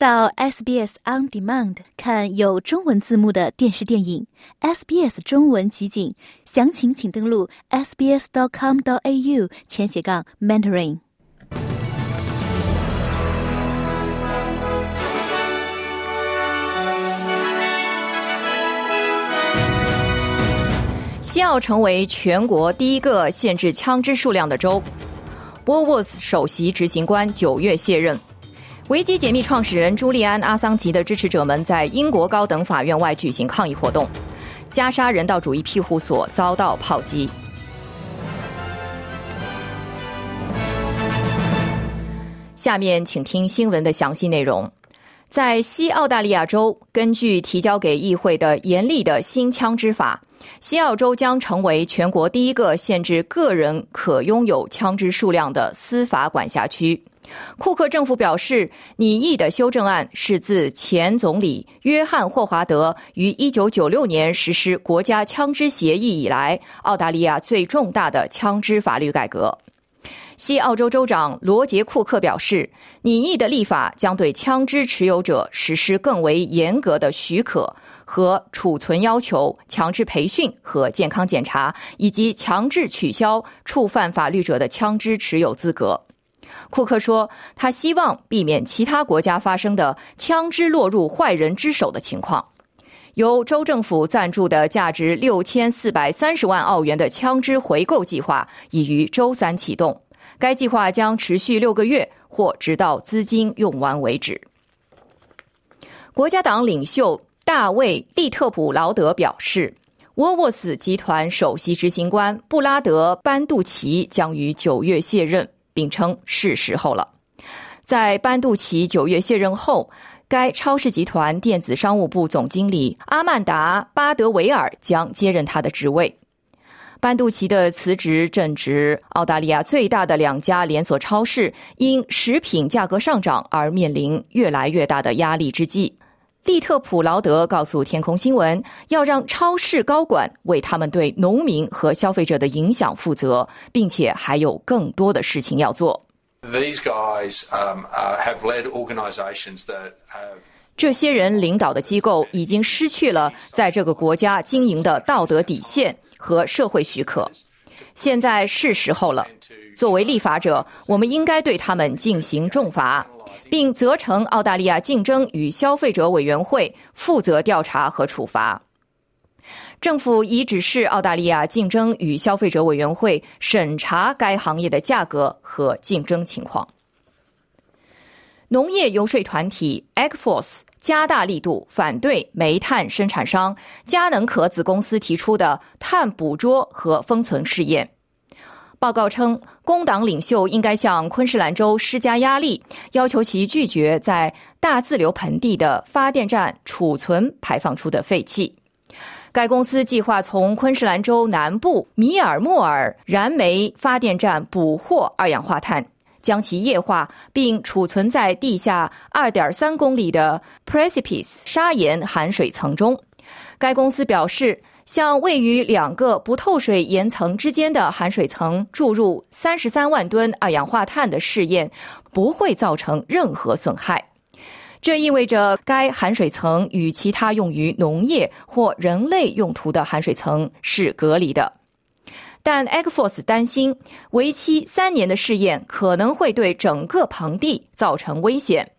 到 SBS On Demand 看有中文字幕的电视电影 SBS 中文集锦，详情请登录 sbs.com.au 前斜杠 mentoring。西澳成为全国第一个限制枪支数量的州。沃沃斯首席执行官九月卸任。维基解密创始人朱利安·阿桑奇的支持者们在英国高等法院外举行抗议活动。加沙人道主义庇护所遭到炮击。下面请听新闻的详细内容。在西澳大利亚州，根据提交给议会的严厉的新枪支法。西澳州将成为全国第一个限制个人可拥有枪支数量的司法管辖区。库克政府表示，拟议的修正案是自前总理约翰霍华德于1996年实施国家枪支协议以来，澳大利亚最重大的枪支法律改革。西澳洲州长罗杰·库克表示，拟议的立法将对枪支持有者实施更为严格的许可和储存要求、强制培训和健康检查，以及强制取消触犯法律者的枪支持有资格。库克说，他希望避免其他国家发生的枪支落入坏人之手的情况。由州政府赞助的价值六千四百三十万澳元的枪支回购计划已于周三启动。该计划将持续六个月，或直到资金用完为止。国家党领袖大卫·利特普劳德表示，沃沃斯集团首席执行官布拉德·班杜奇将于九月卸任，并称是时候了。在班杜奇九月卸任后，该超市集团电子商务部总经理阿曼达·巴德维尔将接任他的职位。班杜奇的辞职正值澳大利亚最大的两家连锁超市因食品价格上涨而面临越来越大的压力之际。利特普劳德告诉天空新闻，要让超市高管为他们对农民和消费者的影响负责，并且还有更多的事情要做。These guys have led organizations that have. 这些人领导的机构已经失去了在这个国家经营的道德底线。和社会许可，现在是时候了。作为立法者，我们应该对他们进行重罚，并责成澳大利亚竞争与消费者委员会负责调查和处罚。政府已指示澳大利亚竞争与消费者委员会审查该行业的价格和竞争情况。农业游说团体 Agforce。加大力度反对煤炭生产商佳能可子公司提出的碳捕捉和封存试验。报告称，工党领袖应该向昆士兰州施加压力，要求其拒绝在大自流盆地的发电站储存排放出的废气。该公司计划从昆士兰州南部米尔莫尔燃煤发电站捕获二氧化碳。将其液化并储存在地下二点三公里的 Precipice 砂岩含水层中。该公司表示，向位于两个不透水岩层之间的含水层注入三十三万吨二氧化碳的试验不会造成任何损害。这意味着该含水层与其他用于农业或人类用途的含水层是隔离的。但 Agforce 担心，为期三年的试验可能会对整个盆地造成危险，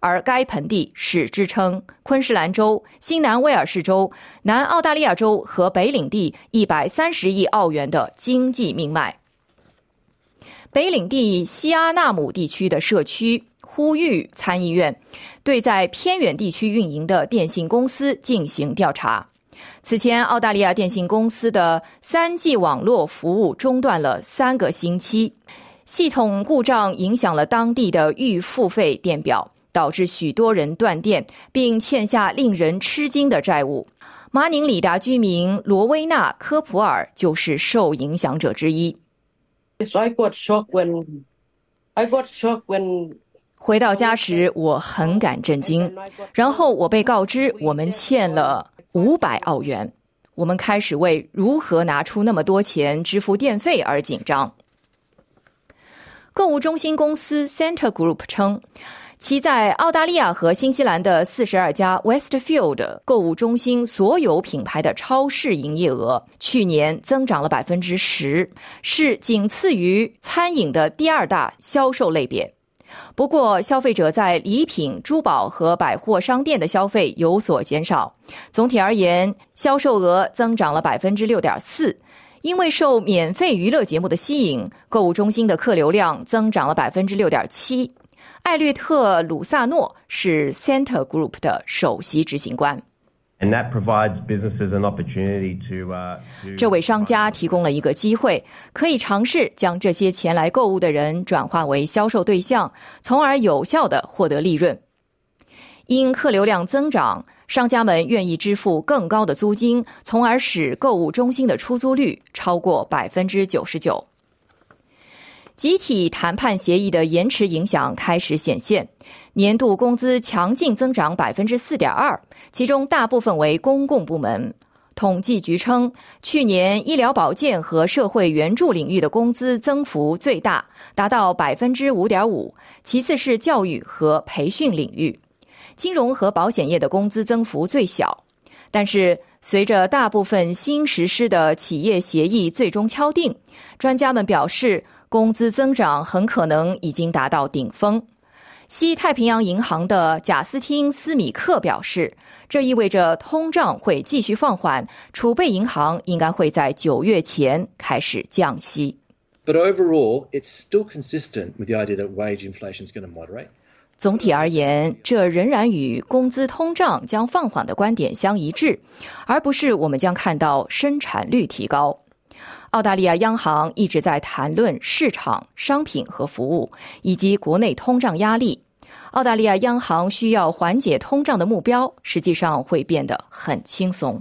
而该盆地是支撑昆士兰州、新南威尔士州、南澳大利亚州和北领地一百三十亿澳元的经济命脉。北领地西阿纳姆地区的社区呼吁参议院对在偏远地区运营的电信公司进行调查。此前，澳大利亚电信公司的三 G 网络服务中断了三个星期，系统故障影响了当地的预付费电表，导致许多人断电，并欠下令人吃惊的债务。马宁里达居民罗威纳·科普尔就是受影响者之一。回到家时，我很感震惊，然后我被告知我们欠了。五百澳元，我们开始为如何拿出那么多钱支付电费而紧张。购物中心公司 Center Group 称，其在澳大利亚和新西兰的四十二家 Westfield 购物中心所有品牌的超市营业额去年增长了百分之十，是仅次于餐饮的第二大销售类别。不过，消费者在礼品、珠宝和百货商店的消费有所减少。总体而言，销售额增长了百分之六点四。因为受免费娱乐节目的吸引，购物中心的客流量增长了百分之六点七。艾略特·鲁萨诺是 Center Group 的首席执行官。这为商家提供了一个机会，可以尝试将这些前来购物的人转化为销售对象，从而有效的获得利润。因客流量增长，商家们愿意支付更高的租金，从而使购物中心的出租率超过百分之九十九。集体谈判协议的延迟影响开始显现。年度工资强劲增长百分之四点二，其中大部分为公共部门。统计局称，去年医疗保健和社会援助领域的工资增幅最大，达到百分之五点五，其次是教育和培训领域。金融和保险业的工资增幅最小。但是，随着大部分新实施的企业协议最终敲定，专家们表示，工资增长很可能已经达到顶峰。西太平洋银行的贾斯汀·斯米克表示，这意味着通胀会继续放缓，储备银行应该会在九月前开始降息。But overall, it's still consistent with the idea that wage inflation is going to moderate. 总体而言，这仍然与工资通胀将放缓的观点相一致，而不是我们将看到生产率提高。澳大利亚央行一直在谈论市场、商品和服务以及国内通胀压力。澳大利亚央行需要缓解通胀的目标，实际上会变得很轻松。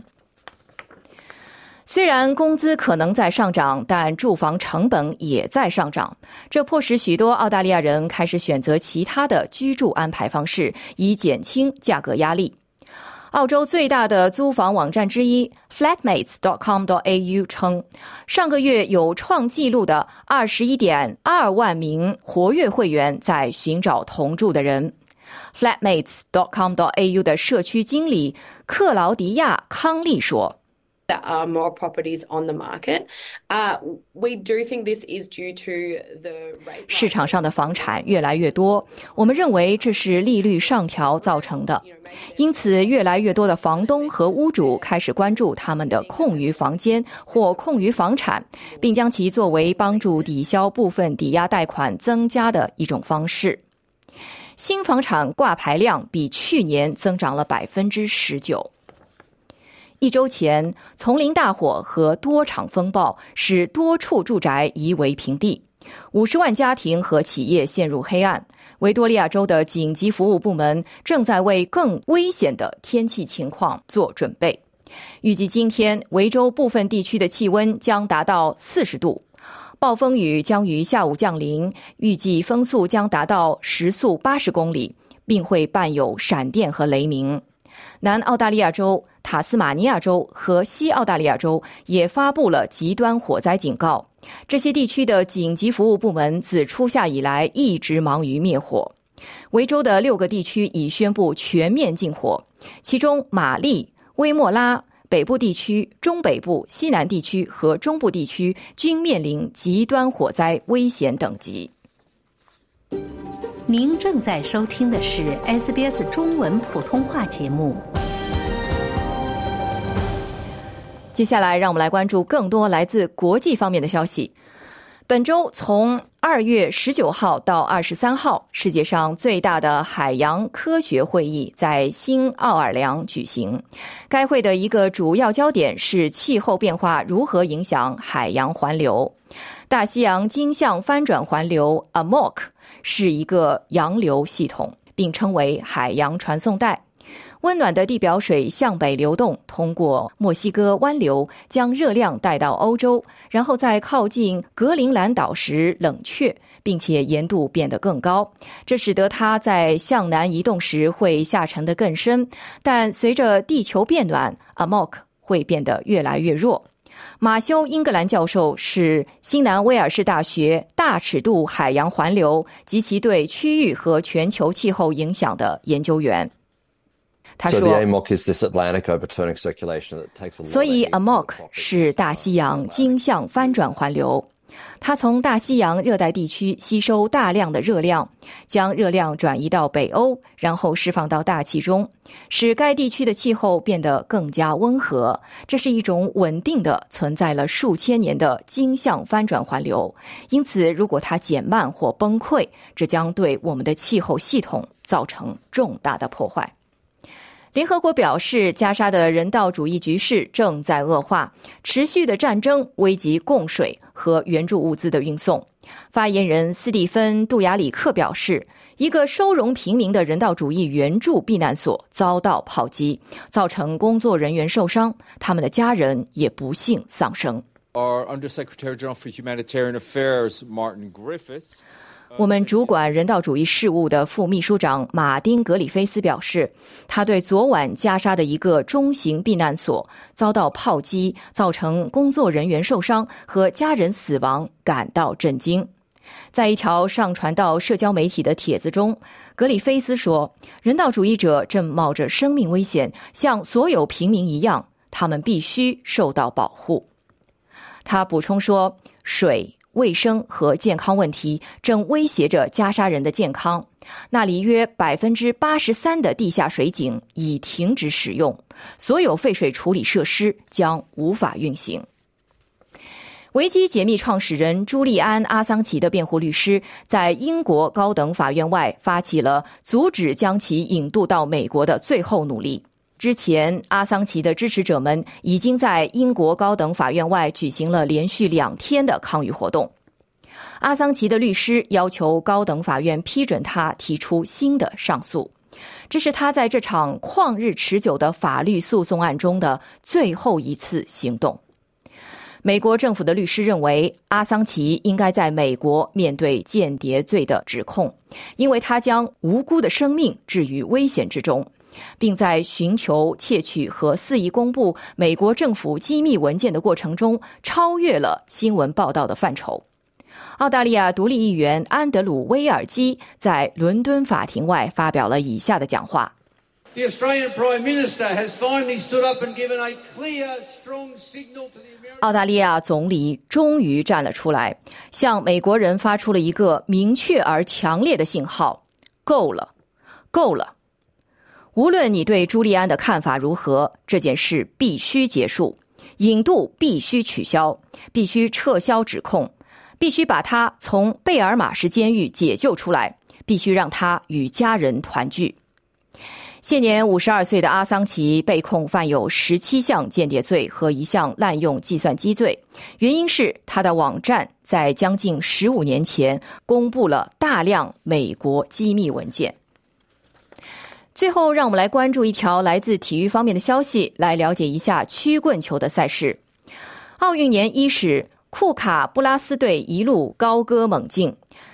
虽然工资可能在上涨，但住房成本也在上涨，这迫使许多澳大利亚人开始选择其他的居住安排方式，以减轻价格压力。澳洲最大的租房网站之一 Flatmates.com.au 称，上个月有创纪录的二十一点二万名活跃会员在寻找同住的人。Flatmates.com.au 的社区经理克劳迪亚·康利说。There are more properties on the market. Uh, we do think this is due to the rate. 市场上的房产越来越多，我们认为这是利率上调造成的。因此，越来越多的房东和屋主开始关注他们的空余房间或空余房产，并将其作为帮助抵消部分抵押贷款增加的一种方式。新房产挂牌量比去年增长了百分之十九。一周前，丛林大火和多场风暴使多处住宅夷为平地，五十万家庭和企业陷入黑暗。维多利亚州的紧急服务部门正在为更危险的天气情况做准备。预计今天，维州部分地区的气温将达到四十度，暴风雨将于下午降临，预计风速将达到时速八十公里，并会伴有闪电和雷鸣。南澳大利亚州、塔斯马尼亚州和西澳大利亚州也发布了极端火灾警告。这些地区的紧急服务部门自初夏以来一直忙于灭火。维州的六个地区已宣布全面禁火，其中玛丽、威莫拉、北部地区、中北部、西南地区和中部地区均面临极端火灾危险等级。您正在收听的是 SBS 中文普通话节目。接下来，让我们来关注更多来自国际方面的消息。本周从二月十九号到二十三号，世界上最大的海洋科学会议在新奥尔良举行。该会的一个主要焦点是气候变化如何影响海洋环流。大西洋经向翻转环流 （AMOC） 是一个洋流系统，并称为海洋传送带。温暖的地表水向北流动，通过墨西哥湾流将热量带到欧洲，然后在靠近格陵兰岛时冷却，并且盐度变得更高。这使得它在向南移动时会下沉得更深。但随着地球变暖，AMOC 会变得越来越弱。马修·英格兰教授是新南威尔士大学大尺度海洋环流及其对区域和全球气候影响的研究员。他说：“所以 AMOC 是大西洋经向翻转环流。”它从大西洋热带地区吸收大量的热量，将热量转移到北欧，然后释放到大气中，使该地区的气候变得更加温和。这是一种稳定的、存在了数千年的经向翻转环流。因此，如果它减慢或崩溃，这将对我们的气候系统造成重大的破坏。联合国表示，加沙的人道主义局势正在恶化，持续的战争危及供水和援助物资的运送。发言人斯蒂芬·杜亚里克表示，一个收容平民的人道主义援助避难所遭到炮击，造成工作人员受伤，他们的家人也不幸丧生。Our Undersecretary General for Humanitarian Affairs, Martin Griffiths. 我们主管人道主义事务的副秘书长马丁·格里菲斯表示，他对昨晚加沙的一个中型避难所遭到炮击，造成工作人员受伤和家人死亡感到震惊。在一条上传到社交媒体的帖子中，格里菲斯说：“人道主义者正冒着生命危险，像所有平民一样，他们必须受到保护。”他补充说：“水。”卫生和健康问题正威胁着加沙人的健康。那里约百分之八十三的地下水井已停止使用，所有废水处理设施将无法运行。维基解密创始人朱利安·阿桑奇的辩护律师在英国高等法院外发起了阻止将其引渡到美国的最后努力。之前，阿桑奇的支持者们已经在英国高等法院外举行了连续两天的抗议活动。阿桑奇的律师要求高等法院批准他提出新的上诉，这是他在这场旷日持久的法律诉讼案中的最后一次行动。美国政府的律师认为，阿桑奇应该在美国面对间谍罪的指控，因为他将无辜的生命置于危险之中。并在寻求窃取和肆意公布美国政府机密文件的过程中，超越了新闻报道的范畴。澳大利亚独立议员安德鲁·威尔基在伦敦法庭外发表了以下的讲话：“澳大利亚总理终于站了出来，向美国人发出了一个明确而强烈的信号：够了，够了。”无论你对朱利安的看法如何，这件事必须结束，引渡必须取消，必须撤销指控，必须把他从贝尔马什监狱解救出来，必须让他与家人团聚。现年五十二岁的阿桑奇被控犯有十七项间谍罪和一项滥用计算机罪，原因是他的网站在将近十五年前公布了大量美国机密文件。最后，让我们来关注一条来自体育方面的消息，来了解一下曲棍球的赛事。奥运年伊始，库卡布拉斯队一路高歌猛进，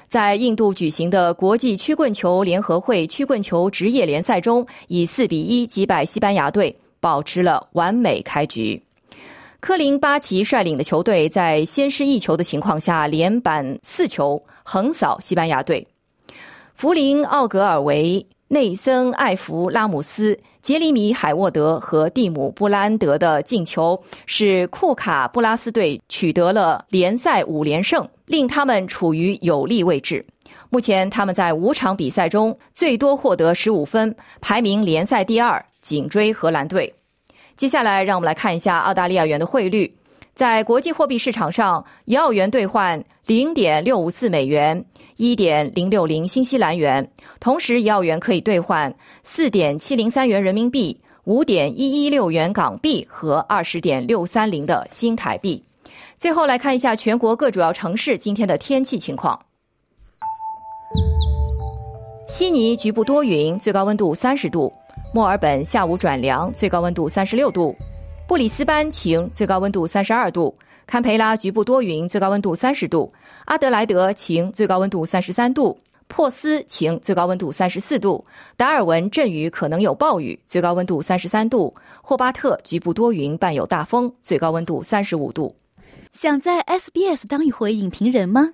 在印度举行的国际曲棍球联合会曲棍球职业联赛中，以四比一击败西班牙队，保持了完美开局。科林巴奇率领的球队在先失一球的情况下，连扳四球，横扫西班牙队。弗林奥格尔维。内森·艾弗拉姆斯、杰里米·海沃德和蒂姆·布兰德的进球，使库卡布拉斯队取得了联赛五连胜，令他们处于有利位置。目前，他们在五场比赛中最多获得十五分，排名联赛第二，紧追荷兰队。接下来，让我们来看一下澳大利亚元的汇率。在国际货币市场上，一澳元兑换零点六五四美元，一点零六零新西兰元。同时，一澳元可以兑换四点七零三元人民币、五点一一六元港币和二十点六三零的新台币。最后来看一下全国各主要城市今天的天气情况：悉尼局部多云，最高温度三十度；墨尔本下午转凉，最高温度三十六度。布里斯班晴，最高温度三十二度；堪培拉局部多云，最高温度三十度；阿德莱德晴，最高温度三十三度；珀斯晴，最高温度三十四度；达尔文阵雨可能有暴雨，最高温度三十三度；霍巴特局部多云，伴有大风，最高温度三十五度。想在 SBS 当一回影评人吗